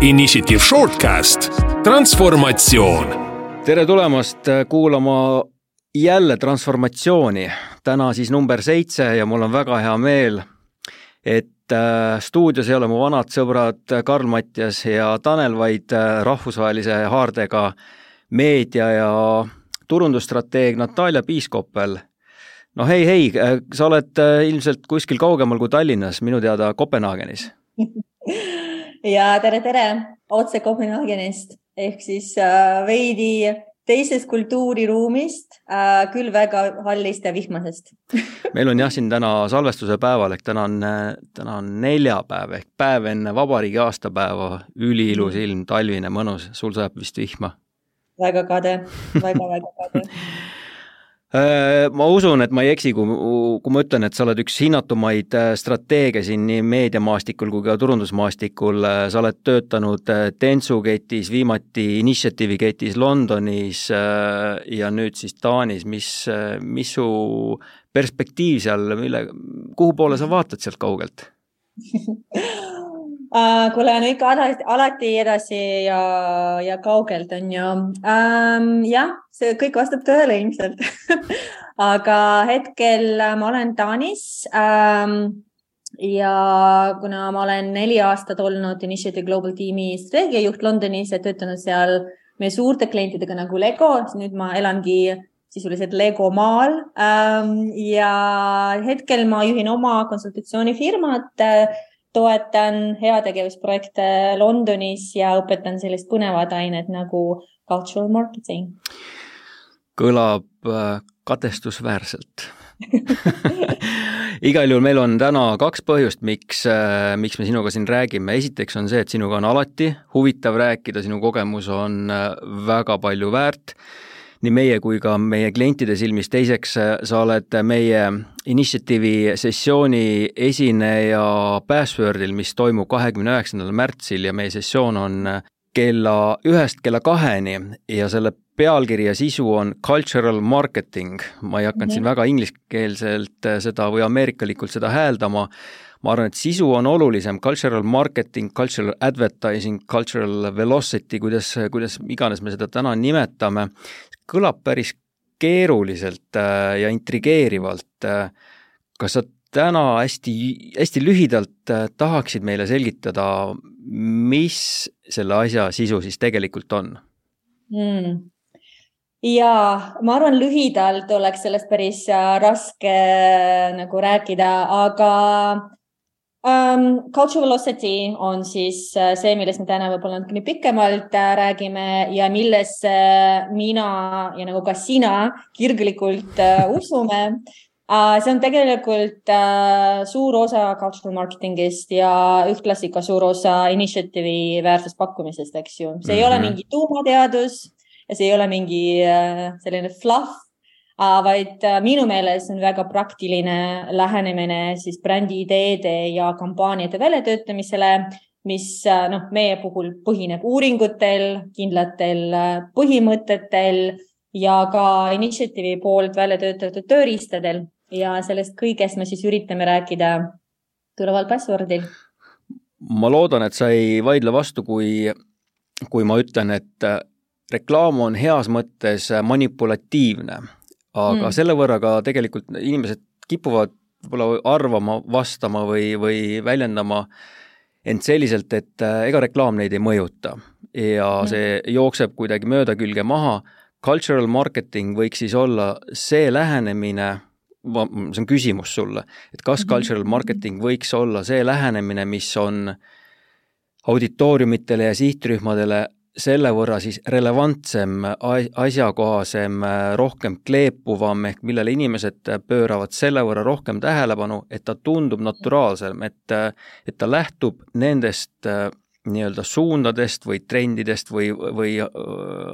Initiative Shortcast, transformatsioon. tere tulemast kuulama jälle transformatsiooni. täna siis number seitse ja mul on väga hea meel, et äh, stuudios ei ole mu vanad sõbrad Karl-Mattias ja Tanel, vaid äh, rahvusvahelise haardega meedia ja turundusstrateeg Natalja Piiskoppel. no hei, hei, äh, sa oled ilmselt kuskil kaugemal kui Tallinnas, minu teada Kopenhaagenis ja tere, tere! Otse Kopenhaagenist ehk siis äh, veidi teisest kultuuriruumist äh,, küll väga hallist ja vihmasest. Meil on jah, siin täna salvestuse päeval ehk täna on, täna on neljapäev ehk päev enne vabariigi aastapäeva, üliilus ilm, talvine, mõnus, sul sajab vist vihma? väga kade väga,, väga-väga kade ma usun, et ma ei eksi, kui, kui ma ütlen, et sa oled üks hinnatumaid äh, strateege siin nii meediamaastikul kui ka turundusmaastikul. Äh, sa oled töötanud Dentsu ketis, viimati Initiative'i ketis Londonis ja nüüd siis Taanis. mis, mis su perspektiiv seal, mille, kuhu poole sa vaatad sealt kaugelt kuule, no ikka alati, alati edasi ja, ja kaugelt on ju um,. jah, see kõik vastab tõele ilmselt aga hetkel ma olen Taanis um, ja kuna ma olen neli aastat olnud Initiative Global tiimi strateegiajuht Londonis ja töötanud seal meie suurte klientidega nagu Lego, siis nüüd ma elangi sisuliselt Lego maal um,. ja hetkel ma juhin oma konsultatsioonifirmat uh, toetan heategevusprojekte Londonis ja õpetan sellist põnevat ainet nagu cultural marketing. kõlab äh, kadestusväärselt igal juhul meil on täna kaks põhjust, miks, äh, miks me sinuga siin räägime. esiteks on see, et sinuga on alati huvitav rääkida, sinu kogemus on äh, väga palju väärt nii meie kui ka meie klientide silmis, teiseks sa oled meie Initiative'i sessiooni esineja Passwordil, mis toimub kahekümne üheksandal märtsil ja meie sessioon on kella ühest kella kaheni ja selle pealkiri ja sisu on cultural marketing. ma ei hakanud mm -hmm. siin väga ingliskeelselt seda või ameerikalikult seda hääldama, ma arvan, et sisu on olulisem, cultural marketing, cultural advertising, cultural velocity, kuidas, kuidas iganes me seda täna nimetame, kõlab päris keeruliselt äh, ja intrigeerivalt. Äh, kas sa täna hästi, hästi lühidalt äh, tahaksid meile selgitada, mis selle asja sisu siis tegelikult on mm.? ja ma arvan, lühidalt oleks sellest päris raske nagu rääkida, aga um,. Culture velocity on siis äh, see, millest me täna võib-olla natukene pikemalt äh, räägime ja millesse mina ja nagu ka sina kirglikult usume uh,. see on tegelikult uh, suur osa cultural marketing'ist ja ühtlasi ka suur osa initiative'i väärtuspakkumisest, eks ju. see mm -hmm. ei ole mhm. mingi tuumateadus ja see ei ole mingi selline fluff vaid äh, minu meelest on väga praktiline lähenemine siis brändi ideede ja kampaaniate väljatöötamisele, mis äh, noh, meie puhul põhineb uuringutel, kindlatel äh, põhimõtetel ja ka Initiative'i poolt välja töötatud tööriistadel ja sellest kõigest me siis üritame rääkida tuleval passwordil. ma loodan, et sa ei vaidle vastu, kui, kui ma ütlen, et reklaam on heas mõttes manipulatiivne aga mm. selle võrra ka tegelikult inimesed kipuvad võib-olla arvama, vastama või, või väljendama end selliselt, et äh, ega reklaam neid ei mõjuta ja mm. see jookseb kuidagi möödakülge maha. Cultural marketing võiks siis olla see lähenemine, see on küsimus sulle, et kas -hmm. cultural marketing võiks olla see lähenemine, mis on auditooriumitele ja sihtrühmadele selle võrra siis relevantsem, asjakohasem, rohkem kleepuvam, ehk millele inimesed pööravad selle võrra rohkem tähelepanu, et ta tundub naturaalsem, et, et ta lähtub nendest nii-öelda suundadest või trendidest või, või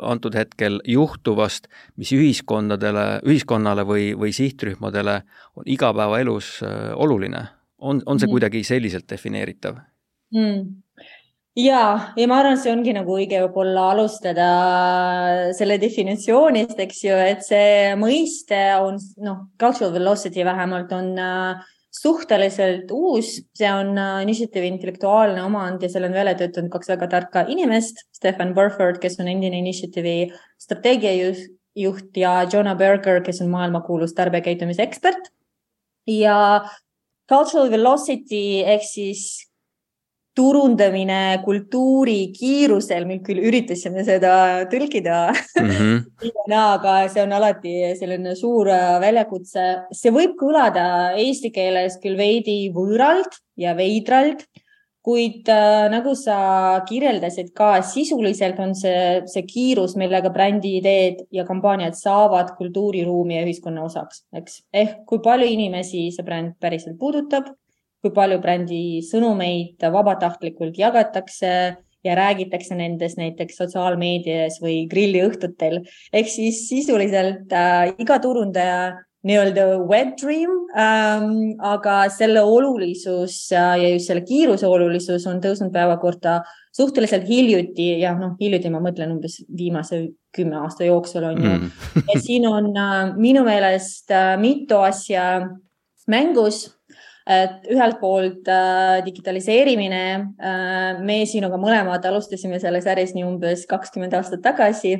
antud hetkel juhtuvast, mis ühiskondadele, ühiskonnale või, või sihtrühmadele on igapäevaelus oluline. on, on see mm. kuidagi selliselt defineeritav mm.? Ja, ja ma arvan, see ongi nagu õige võib-olla alustada selle definitsioonist, eks ju, et see mõiste on noh, cultural velocity vähemalt on äh, suhteliselt uus, see on Initiative intellektuaalne omand ja selle on välja töötanud kaks väga tarka inimest, Stefan Burford, kes on endine Initiative'i strateegiajuht ja Jonah Berger, kes on maailmakuulus tarbijakäitumise ekspert. ja cultural velocity ehk siis turundamine kultuuri kiirusel, me küll üritasime seda tõlkida mm -hmm. aga see on alati selline suur äh, väljakutse. see võib kõlada eesti keeles küll veidi võõralt ja veidralt, kuid äh, nagu sa kirjeldasid ka, sisuliselt on see, see kiirus, millega brändi ideed ja kampaaniad saavad kultuuriruumi ja ühiskonna osaks, eks. ehk kui palju inimesi see bränd päriselt puudutab kui palju brändi sõnumeid vabatahtlikult jagatakse ja räägitakse nendest näiteks sotsiaalmeedias või grilliõhtutel. ehk siis sisuliselt äh, iga turundaja nii-öelda web dream ähm,, aga selle olulisus äh, ja just selle kiiruse olulisus on tõusnud päevakorda suhteliselt hiljuti ja noh, hiljuti ma mõtlen umbes viimase kümme aasta jooksul on ju mm. ja siin on äh, minu meelest äh, mitu asja mängus et ühelt poolt äh, digitaliseerimine äh,, me sinuga mõlemad alustasime selles äris nii umbes kakskümmend aastat tagasi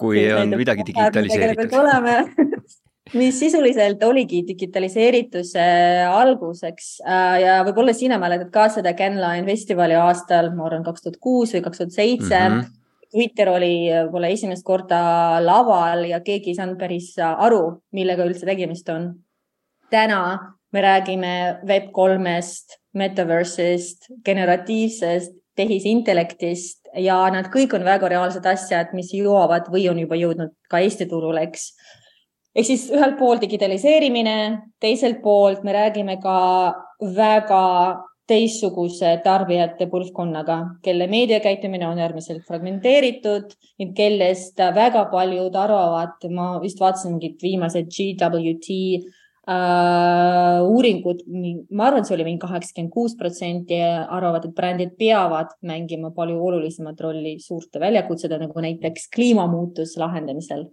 kui on midagi digitaliseeritud mis sisuliselt oligi digitaliseerituse alguseks äh, ja võib-olla sina mäletad ka seda Canline festivali aastal, ma arvan, kaks tuhat kuus või kaks tuhat seitse. Mhm. Twitter oli võib-olla esimest korda laval ja keegi ei saanud päris aru, millega üldse tegemist on. täna me räägime Web3-st, Metaverse'ist, generatiivsest tehisintellektist ja nad kõik on väga reaalsed asjad, mis jõuavad või on juba jõudnud ka Eesti turule, eks. ehk siis ühelt poolt digitaliseerimine, teiselt poolt me räägime ka väga teistsuguse tarbijate põlvkonnaga, kelle meediakäitumine on äärmiselt fragmenteeritud, kellest väga paljud arvavad, ma vist vaatasin mingit viimased GWT äh, uuringud, ma arvan, see oli mingi kaheksakümmend kuus protsenti arvavad, et brändid peavad mängima palju olulisemat rolli suurte väljakutsede nagu näiteks kliimamuutuse lahendamisel.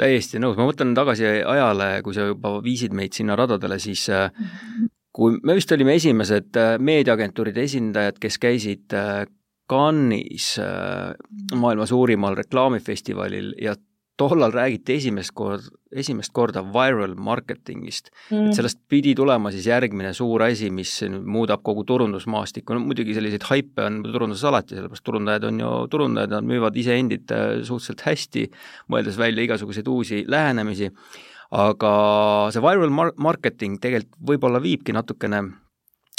Täiesti nõus, ma mõtlen tagasi ajale, kui sa juba viisid meid sinna radadele, siis äh, kui me vist olime esimesed äh, meediaagentuuride esindajad, kes käisid Cannes'is, maailma suurimal reklaamifestivalil ja tollal räägiti esimest korda, esimest korda viral marketingist. Mm., et sellest pidi tulema siis järgmine suur asi, mis muudab kogu turundusmaastikku, no muidugi selliseid haipe on turunduses alati, sellepärast turundajad on ju turundajad, nad müüvad iseendid äh, suhteliselt hästi, mõeldes välja igasuguseid uusi lähenemisi, aga see viral mar-, marketing tegelikult võib-olla viibki natukene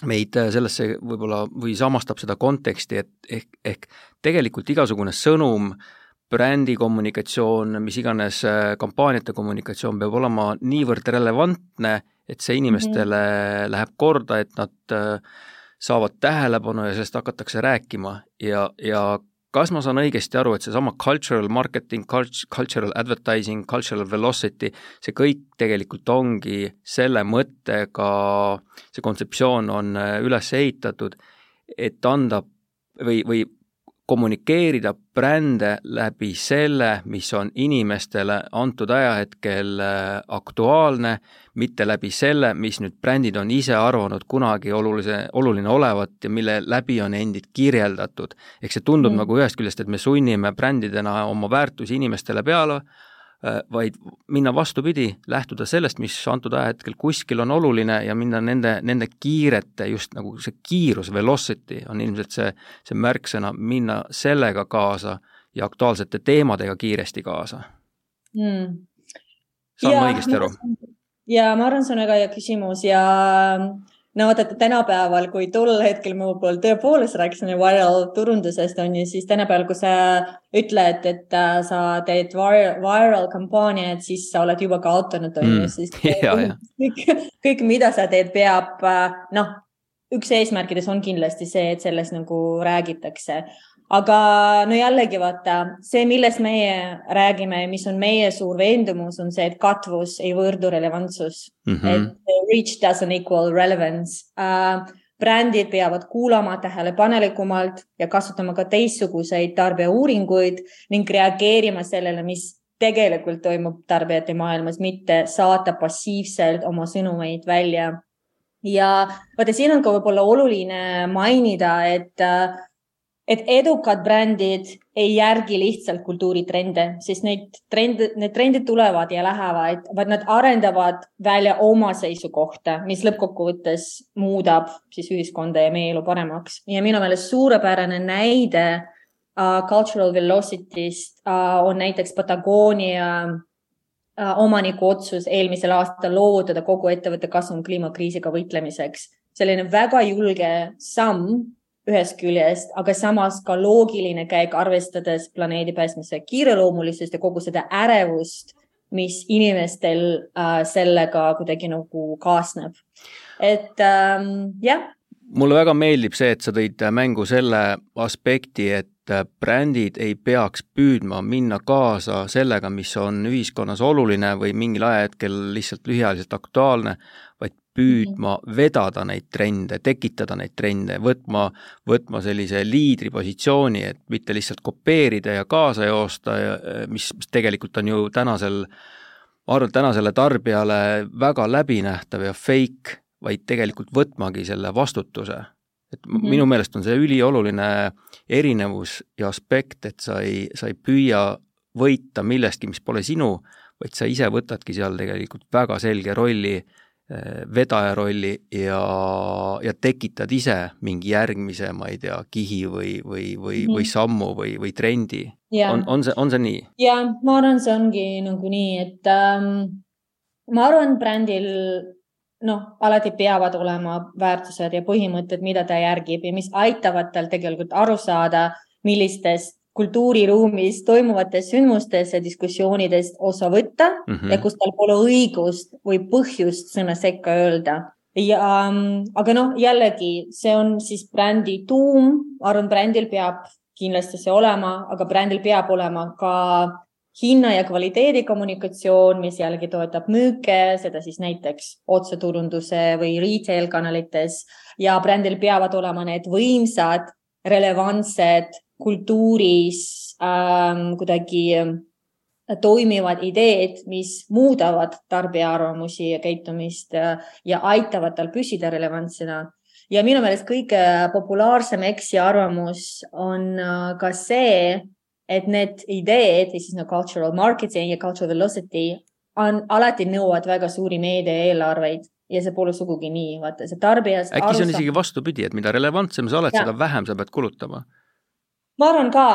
meid sellesse võib-olla või samastab seda konteksti, et ehk, ehk tegelikult igasugune sõnum äh, brändi kommunikatsioon, mis iganes äh, kampaaniate kommunikatsioon peab olema niivõrd relevantne, et see inimestele mm -hmm. läheb korda, et nad äh, saavad tähelepanu ja sellest hakatakse rääkima ja, ja kas ma saan õigesti aru, et seesama cultural marketing, cultural advertising, cultural velocity, see kõik tegelikult ongi selle mõttega, see kontseptsioon on äh, üles ehitatud, et anda või, või kommunikeerida brände läbi selle, mis on inimestele antud ajahetkel äh, aktuaalne, mitte läbi selle, mis nüüd brändid on ise arvanud kunagi olulise, oluline olevat ja mille läbi on endid kirjeldatud. ehk see tundub mm. nagu ühest küljest, et me sunnime brändidena oma väärtusi inimestele peale, vaid minna vastupidi, lähtuda sellest, mis antud ajahetkel kuskil on oluline ja minna nende, nende kiirete, just nagu see kiirus, velocity on ilmselt see, see märksõna, minna sellega kaasa ja aktuaalsete teemadega kiiresti kaasa mm.. saan ja, ma õigesti aru? ja ma arvan, see on väga hea küsimus ja no vaadata tänapäeval, kui tol hetkel mu pool tõepoolest rääkisime viral turundusest on ju, siis tänapäeval, kui sa ütled, et äh, sa teed viral, viral kampaaniat, siis sa oled juba kaotanud on ju mm., siis ja, kõik, kõik, mida sa teed, peab äh, noh, üks eesmärkidest on kindlasti see, et sellest nagu räägitakse aga no jällegi vaata, see, millest meie räägime, mis on meie suur veendumus, on see, et katvus ei võrdu relevantsus mm. -hmm. et reach doesn't equal relevance uh,. brändid peavad kuulama tähelepanelikumalt ja kasutama ka teistsuguseid tarbijauuringuid ning reageerima sellele, mis tegelikult toimub tarbijate maailmas, mitte saata passiivselt oma sõnumeid välja. ja vaata, siin on ka võib-olla oluline mainida, et äh, et edukad brändid ei järgi lihtsalt kultuuritrende, sest neid trende, need trendid tulevad ja lähevad, vaid nad arendavad välja oma seisukohta, mis lõppkokkuvõttes muudab siis ühiskonda ja meie elu paremaks. ja minu meelest suurepärane näide uh, cultural velocity'st uh, on näiteks Patagonia uh, omaniku otsus eelmisel aastal loovutada kogu ettevõtte kasum kliimakriisiga võitlemiseks. selline väga julge samm ühest küljest, aga samas ka loogiline käik, arvestades planeedi päästmise kiireloomulisust ja kogu seda ärevust, mis inimestel äh, sellega kuidagi nagu kaasneb. et ähm, jah. mulle väga meeldib see, et sa tõid mängu selle aspekti, et brändid ei peaks püüdma minna kaasa sellega, mis on ühiskonnas oluline või mingil ajahetkel lihtsalt lühiajaliselt aktuaalne, vaid püüdma mhm. vedada neid trende, tekitada neid trende, võtma, võtma sellise liidripositsiooni, et mitte lihtsalt kopeerida ja kaasa joosta ja mis, mis tegelikult on ju tänasel, ma arvan, et tänasele tarbijale väga läbinähtav ja fake, vaid tegelikult võtmagi selle vastutuse. et mm -hmm. minu meelest on see ülioluline erinevus ja aspekt, et sa ei, sa ei püüa võita millestki, mis pole sinu, vaid sa ise võtadki seal tegelikult väga selge rolli Eh, vedaja rolli ja, ja tekitad ise mingi järgmise, ma ei tea, kihi või, või, või mm, -hmm. või sammu või, või trendi. on, on see, on see nii? ja ma arvan, see ongi nagu nii, et ähm, ma arvan, brändil noh, alati peavad olema väärtused ja põhimõtted, mida ta järgib ja mis aitavad tal tegelikult aru saada, millistest kultuuriruumis toimuvatest sündmustest ja diskussioonidest osa võtta mm -hmm. ja kus tal pole õigust või põhjust sõna sekka öelda. ja, ähm, aga noh, jällegi see on siis brändi tuum, ma arvan, brändil peab kindlasti see olema, aga brändil peab olema ka hinna ja kvaliteedi kommunikatsioon, mis jällegi toetab müüke, seda siis näiteks otseturunduse või retail kanalites ja brändil peavad olema need võimsad, relevantsed kultuuris ähm, kuidagi ähm, toimivad ideed, mis muudavad tarbija arvamusi ja käitumist äh, ja aitavad tal püsida relevantsena. ja minu meelest kõige populaarsem eksiarvamus on äh, ka see, et need ideed, siis no cultural marketing ja cultural velocity on alati nõuavad väga suuri meediaeelarveid ja see pole sugugi nii, vaata see tarbijast. äkki see on isegi vastupidi, et mida relevantsem sa oled, seda vähem sa pead kulutama ma arvan ka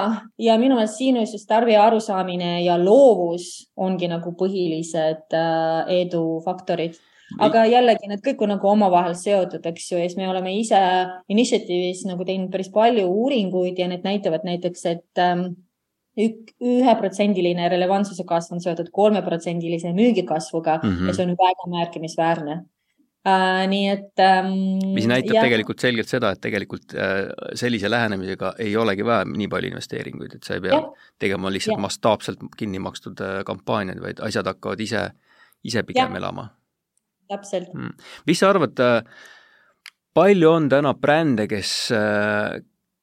ja minu meelest siin just tarbija arusaamine ja loovus ongi nagu põhilised äh, edufaktorid. aga jällegi need kõik on nagu omavahel seotud, eks ju, ja siis me oleme ise Initiative'is nagu teinud päris palju uuringuid ja need näitavad näiteks, et ähm, üheprotsendiline relevantsuse kasv on seotud kolmeprotsendilise müügikasvuga mm -hmm. ja see on väga märkimisväärne nii et um,. mis näitab ja... tegelikult selgelt seda, et tegelikult uh, sellise lähenemisega ei olegi vaja nii palju investeeringuid, et sa ei pea ja. tegema lihtsalt mastaapselt kinni makstud uh, kampaaniaid, vaid asjad hakkavad ise, ise pigem ja. elama. täpselt mm.. mis sa arvad, palju on täna brände, kes,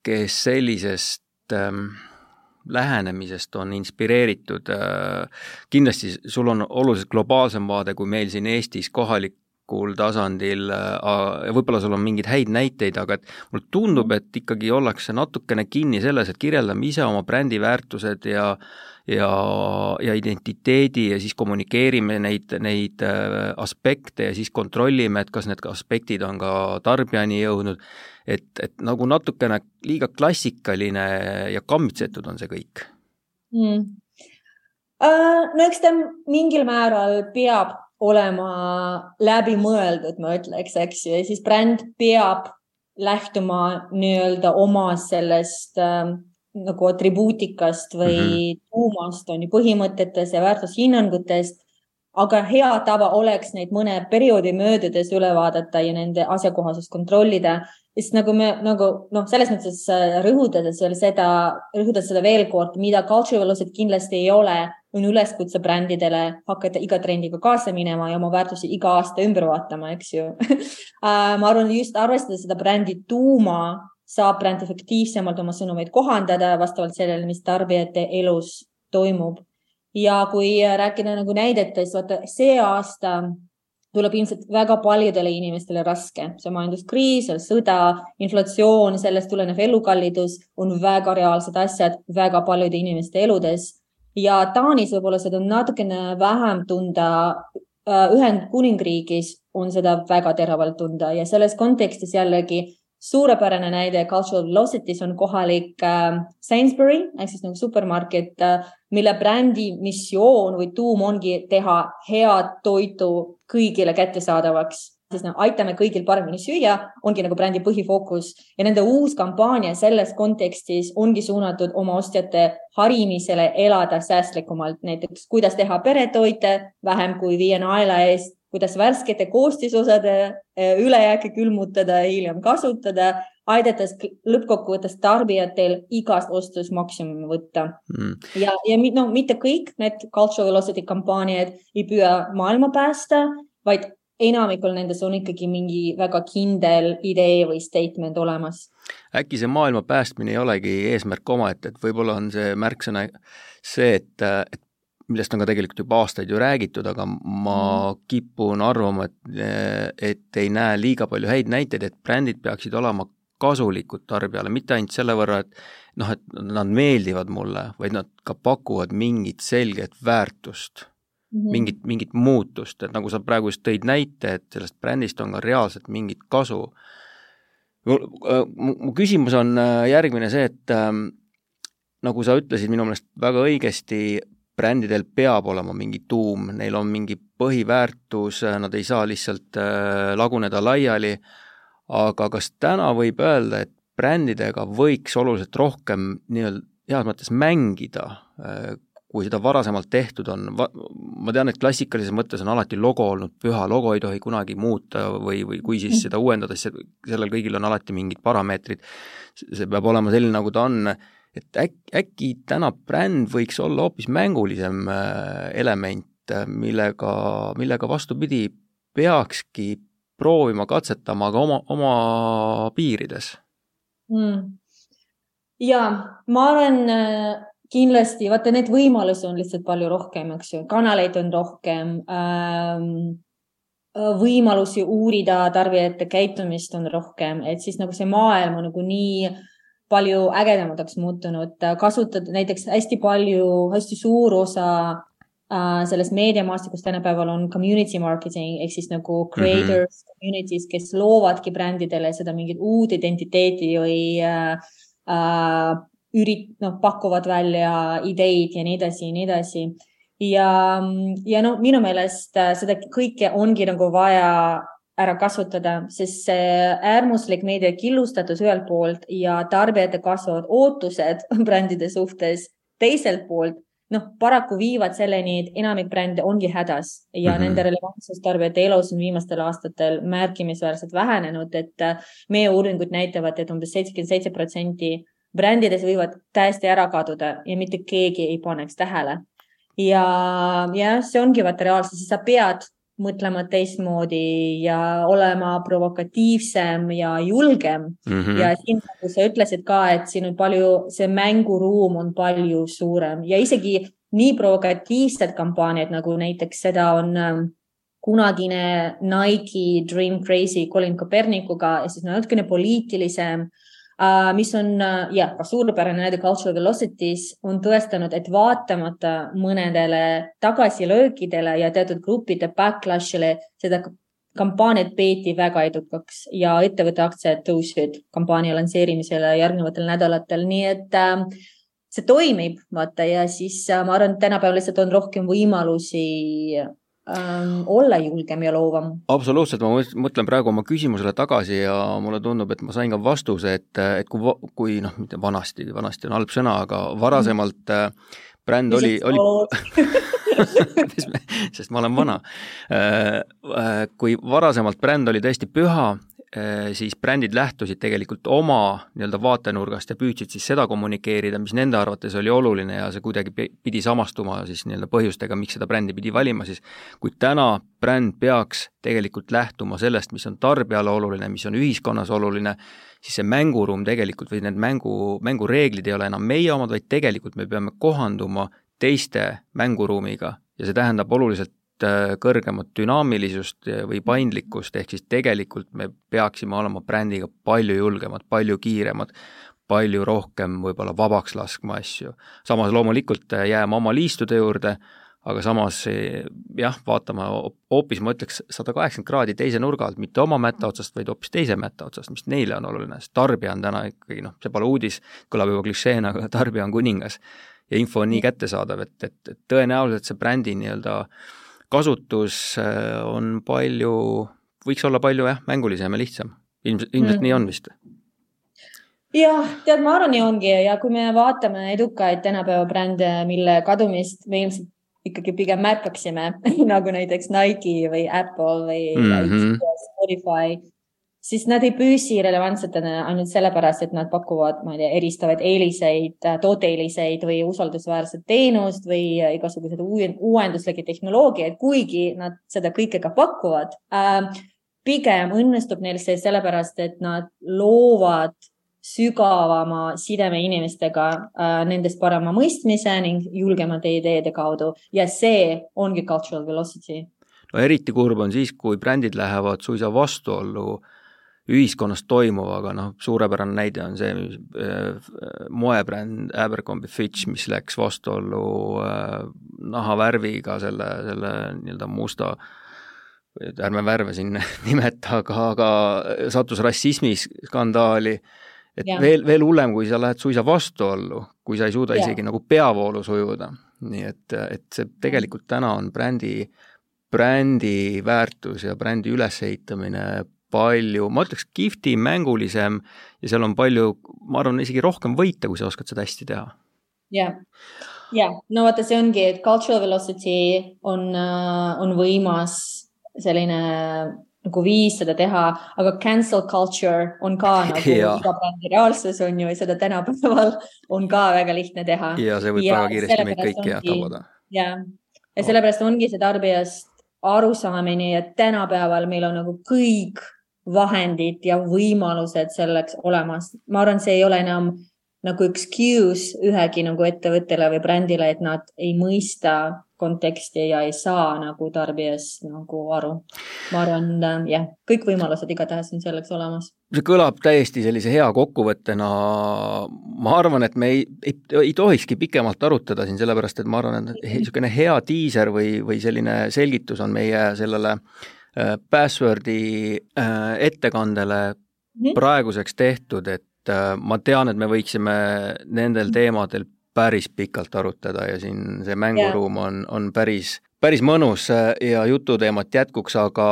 kes sellisest um, lähenemisest on inspireeritud, kindlasti sul on oluliselt globaalsem vaade kui meil siin Eestis, kohalik kohalikul tasandil, äh, võib-olla sul on mingeid häid näiteid, aga et mulle tundub, et ikkagi ollakse natukene kinni selles, et kirjeldame ise oma brändi väärtused ja ja, ja identiteedi ja siis kommunikeerime neid, neid äh, aspekte ja siis kontrollime, et kas need aspektid on ka tarbijani jõudnud, et, et nagu natukene liiga klassikaline ja kammitsetud on see kõik. Mm.. No eks ta mingil määral peab olema läbimõeldud, ma ütleks, eks ju, ja siis bränd peab lähtuma nii-öelda oma sellest äh, nagu atribuutikast või mm -hmm. tuumast on ju põhimõtetes ja väärtushinnangutest. aga hea tava oleks neid mõne perioodi möödudes üle vaadata ja nende asjakohasust kontrollida sest nagu me nagu noh, selles mõttes äh, rõhutades veel seda, rõhutades seda veel kord, mida culture velocity kindlasti ei ole, on üleskutse brändidele hakata iga trendiga kaasa minema ja oma väärtusi iga aasta ümber vaatama, eks ju. Äh, ma arvan, just arvestades seda brändi tuuma, saab bränd efektiivsemalt oma sõnumeid kohandada vastavalt sellele, mis tarbijate elus toimub. Ja kui rääkida nagu näidetest, vaata see aasta tuleb ilmselt väga paljudele inimestele raske, see majanduskriis, sõda, inflatsioon, sellest tulenev elukallidus on väga reaalsed asjad väga paljude inimeste eludes ja Taanis võib-olla seda on natukene vähem tunda. Äh, Ühendkuningriigis on seda väga teravalt tunda ja selles kontekstis jällegi suurepärane näide Cultural Velocity's on kohalik äh, Sainsbury ehk siis nagu supermarket äh,, mille brändi missioon või tuum ongi teha head toitu kõigile kättesaadavaks siis no aitame kõigil paremini süüa, ongi nagu brändi põhifookus. Ja nende uus kampaania selles kontekstis ongi suunatud oma ostjate harimisele elada säästlikumalt, näiteks kuidas teha peretoite vähem kui viie naela eest kuidas värskete koostisosade eh, ülejääke külmutada ja hiljem kasutada, aidates lõppkokkuvõttes tarbijatel igast ostust maksimumi võtta. Mm.. ja, ja no mitte kõik need cultural velocity kampaaniad ei püüa maailma päästa, vaid enamikul nendes on ikkagi mingi väga kindel idee või statement olemas. äkki see maailma päästmine ei olegi eesmärk omaette, et võib-olla on see märksõna see, et, et millest on ka tegelikult juba aastaid ju räägitud, aga ma mm. kipun arvama, et, et ei näe liiga palju häid näiteid, et brändid peaksid olema kasulikud tarbijale, mitte ainult selle võrra, et noh, et nad meeldivad mulle, vaid nad ka pakuvad mingit selget väärtust mm, -hmm. mingit, mingit muutust, et nagu sa praegu just tõid näite, et sellest brändist on ka reaalselt mingit kasu. mu, mu küsimus on äh, järgmine see, et ähm, nagu sa ütlesid minu meelest väga õigesti, brändidel peab olema mingi tuum, neil on mingi põhiväärtus, nad ei saa lihtsalt äh, laguneda laiali, aga kas täna võib öelda, et brändidega võiks oluliselt rohkem nii-öelda heas mõttes mängida, äh, kui seda varasemalt tehtud on, ma tean, et klassikalises mõttes on alati logo olnud püha, logo ei tohi kunagi muuta või, või kui siis seda uuendada, siis sellel kõigil on alati mingid parameetrid, see peab olema selline, nagu ta on, et äkki, äkki täna bränd võiks olla hoopis mängulisem äh, element, äh, millega, millega vastupidi, peakski proovima, katsetama ka oma, oma piirides? Mm.. ja ma äh, kindlasti, vaata, need võimalusi on lihtsalt palju rohkem, eks ju, kanaleid on rohkem ähm, võimalusi uurida tarbijate käitumist on rohkem, et siis nagu see maailm on nagu nii palju ägedamaks muutunud, kasutad näiteks hästi palju, hästi suur osa äh, sellest meediamaastikust tänapäeval on community marketing ehk siis nagu creators mm, -hmm. communities, kes loovadki brändidele seda mingit uut identiteeti või äh, äh, ürit-, noh, pakuvad välja ideid ja nii edasi ja nii edasi. ja, ja no minu meelest äh, seda kõike ongi nagu vaja ära kasutada, sest see äärmuslik meedia killustatus ühelt poolt ja tarbijate kasvavad ootused brändide suhtes teiselt poolt, noh, paraku viivad selleni, et enamik brände ongi hädas ja mm -hmm. nende relevantsus tarbijate elus on viimastel aastatel märkimisväärselt vähenenud, et äh, meie uuringud näitavad et, et umbes seitsekümmend seitse protsenti brändides võivad täiesti ära kaduda ja mitte keegi ei paneks tähele. ja, ja see ongi vaata reaalsus, sa pead mõtlema teistmoodi ja olema provokatiivsem ja julgem mm. -hmm. ja siin, nagu sa ütlesid ka, et siin on palju, see mänguruum on palju suurem ja isegi nii provokatiivsed kampaaniad nagu näiteks seda on ähm, kunagine Nike Dream Crazy Colin Kopernikuga ja siis natukene poliitilisem mis on jah, ka suurepärane näide Cultural Velocities on tõestanud, et vaatamata mõnedele tagasilöökidele ja teatud gruppide backlash'ile, seda kampaaniat peeti väga edukaks ja ettevõtte aktsiad tõusid kampaania lansseerimisele järgnevatel nädalatel, nii et äh, see toimib, vaata ja siis äh, ma arvan, et tänapäeval lihtsalt on rohkem võimalusi olla julgem ja loovam. absoluutselt, ma mõtlen praegu oma küsimusele tagasi ja mulle tundub, et ma sain ka vastuse, et, et kui, kui noh, mitte vanasti, vanasti on halb sõna, aga varasemalt äh, bränd oli, oli sest ma olen vana. Äh, äh, kui varasemalt bränd oli tõesti püha siis brändid lähtusid tegelikult oma nii-öelda vaatenurgast ja püüdsid siis seda kommunikeerida, mis nende arvates oli oluline ja see kuidagi pidi samastuma siis nii-öelda põhjustega, miks seda brändi pidi valima siis, kuid täna bränd peaks tegelikult lähtuma sellest, mis on tarbijale oluline, mis on ühiskonnas oluline, siis see mänguruum tegelikult või need mängu, mängureeglid ei ole enam meie omad, vaid tegelikult me peame kohanduma teiste mänguruumiga. Ja see tähendab oluliselt äh, kõrgemat dünaamilisust või paindlikkust, ehk siis tegelikult me peaksime olema brändiga palju julgemad, palju kiiremad, palju rohkem võib-olla vabaks laskma asju. samas loomulikult äh, jääma oma liistude juurde, aga samas jah, vaatama hoopis ma ütleks sada kaheksakümmend kraadi teise nurga alt, mitte oma mätta otsast, vaid hoopis teise mätta otsast, mis neile on oluline, sest tarbija on täna ikkagi noh, see pole uudis, kõlab juba klišeena, aga tarbija on kuningas. ja info on nii kättesaadav, et, et, et tõenäoliselt see brändi nii-öelda kasutus äh, on palju, võiks olla palju jah, mängulisem ja lihtsam. ilmselt, ilmselt mm. nii on vist jah, tead, ma arvan, nii ongi ja kui me vaatame edukaid tänapäeva brände, mille kadumist me ilmselt ikkagi pigem märkaksime nagu näiteks Nike või Apple või mm -hmm. Spotify, siis nad ei püsi relevantsetena ainult sellepärast, et nad pakuvad, ma ei tea, eristavaid eeliseid, tooteeeliseid või usaldusväärset teenust või igasuguseid uuenduslikke tehnoloogiaid, kuigi nad seda kõike ka pakuvad äh,. pigem õnnestub neil see sellepärast, et nad loovad sügavama sideme inimestega äh,, nendest parema mõistmise ning julgemate ideede kaudu ja see ongi cultural velocity. no eriti kurb on siis, kui brändid lähevad suisa vastuollu ühiskonnas toimuvaga, noh, suurepärane näide on see äh, moebränd Abercrombie Fitch, mis läks vastuollu äh, nahavärviga, selle, selle nii-öelda musta ärme värve siin nimeta, aga, aga sattus rassismiskandaali äh, et ja. veel, veel hullem, kui sa lähed suisa vastuollu, kui sa ei suuda ja. isegi nagu peavoolus ujuda. nii et, et see tegelikult täna on brändi, brändi väärtus ja brändi ülesehitamine palju, ma ütleks, kihvtim, mängulisem ja seal on palju, ma arvan, isegi rohkem võita, kui sa oskad seda hästi teha. jah, ja no vaata, see ongi, et cultural velocity on, äh, on võimas selline nagu viis seda teha, aga cancel culture on ka nagu iga brändi reaalsus on ju ja seda tänapäeval on ka väga lihtne teha. ja see võib ja väga kiiresti meid kõiki jah tabada. ja, ja sellepärast ongi see tarbijast arusaamine ja tänapäeval meil on nagu kõik vahendid ja võimalused selleks olemas. ma arvan, see ei ole enam nagu excuse ühegi nagu ettevõttele või brändile, et nad ei mõista konteksti ja ei saa nagu tarbijast nagu aru. ma arvan, jah, kõik võimalused igatahes on selleks olemas. see kõlab täiesti sellise hea kokkuvõttena. ma arvan, et me ei, ei, ei tohikski pikemalt arutada siin, sellepärast et ma arvan, et niisugune hea diiser või, või selline selgitus on meie sellele äh, password'i äh, ettekandele -hmm. praeguseks tehtud, et äh, ma tean, et me võiksime nendel teemadel päris pikalt arutada ja siin see mänguruum on, on päris, päris mõnus äh, ja jututeemat jätkuks, aga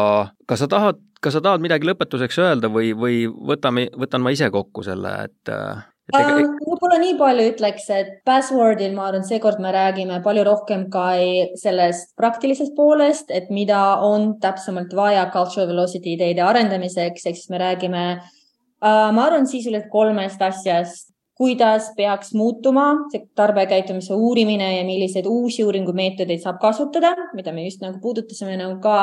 kas sa tahad, kas sa tahad midagi lõpetuseks öelda või, või võtame, võtan ma ise kokku selle, et äh, võib-olla nii palju ütleks, et password'il ma arvan, seekord me räägime palju rohkem ka sellest praktilisest poolest, et mida on täpsemalt vaja cultural velocity ideede arendamiseks, ehk siis me räägime uh,, ma arvan sisuliselt kolmest asjast kuidas peaks muutuma see tarbijakäitumise uurimine ja milliseid uusi uuringumeetodeid saab kasutada, mida me just nagu puudutasime nagu ka.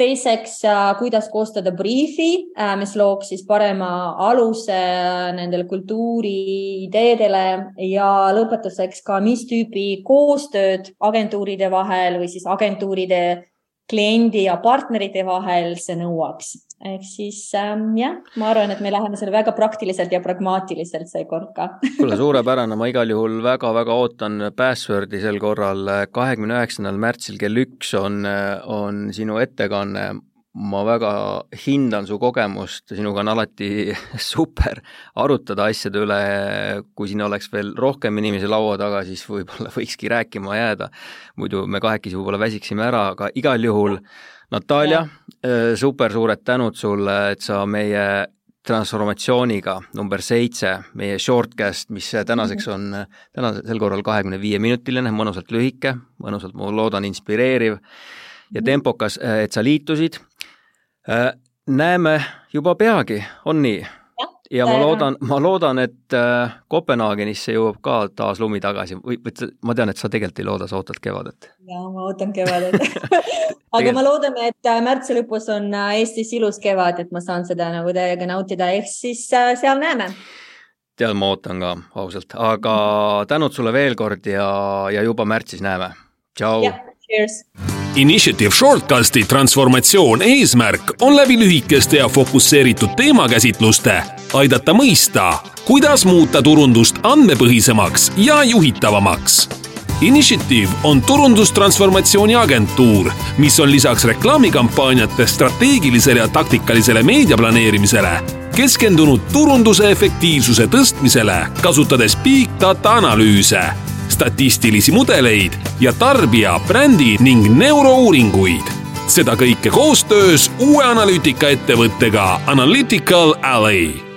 Teiseks, äh, kuidas koostada briifi, äh, mis looks siis parema aluse äh, nendele kultuuriideedele ja lõpetuseks ka, mis tüüpi koostööd agentuuride vahel või siis agentuuride kliendi ja partnerite vahel see nõuaks. ehk siis ähm, jah, ma arvan, et me läheme selle väga praktiliselt ja pragmaatiliselt seekord ka. kuule, suurepärane, ma igal juhul väga-väga ootan Passwordi sel korral. kahekümne üheksandal märtsil kell üks on, on sinu ettekanne ma väga hindan su kogemust, sinuga on alati super arutada asjade üle, kui siin oleks veel rohkem inimesi laua taga, siis võib-olla võikski rääkima jääda. muidu me kahekesi võib-olla väsiksime ära, aga igal juhul Natalja, äh, super suured tänud sulle, et sa meie transformatsiooniga number seitse, meie shortcast, mis tänaseks on, tänasel korral kahekümne viie minutiline, mõnusalt lühike, mõnusalt, ma loodan, inspireeriv ja tempokas, et sa liitusid. Äh, näeme juba peagi, on nii? ja ma loodan, ma loodan, et äh, Kopenhaagenisse jõuab ka taas lumi tagasi või, või ma tean, et sa tegelikult ei looda, sa ootad kevadet. ja ma ootan kevadet aga me loodame, et äh, märtsi lõpus on Eestis ilus kevad, et ma saan seda nagu täiega nautida, ehk siis seal näeme tead, ma ootan ka ausalt, aga tänud sulle veel kord ja, ja juba märtsis näeme. tšau. Cheers. Initiative Shortcasti transformatsioon eesmärk on läbi lühikeste ja fokusseeritud teemakäsitluste aidata mõista, kuidas muuta turundust andmepõhisemaks ja juhitavamaks. Initiative on turundustransformatsiooni agentuur, mis on lisaks reklaamikampaaniate strateegilisele ja taktikalisele meediaplaneerimisele keskendunud turunduse efektiivsuse tõstmisele, kasutades big data analüüse, statistilisi mudeleid ja tarbija, brändi ning neurouuringuid. seda kõike koostöös uue analüütikaettevõttega Analytical Alley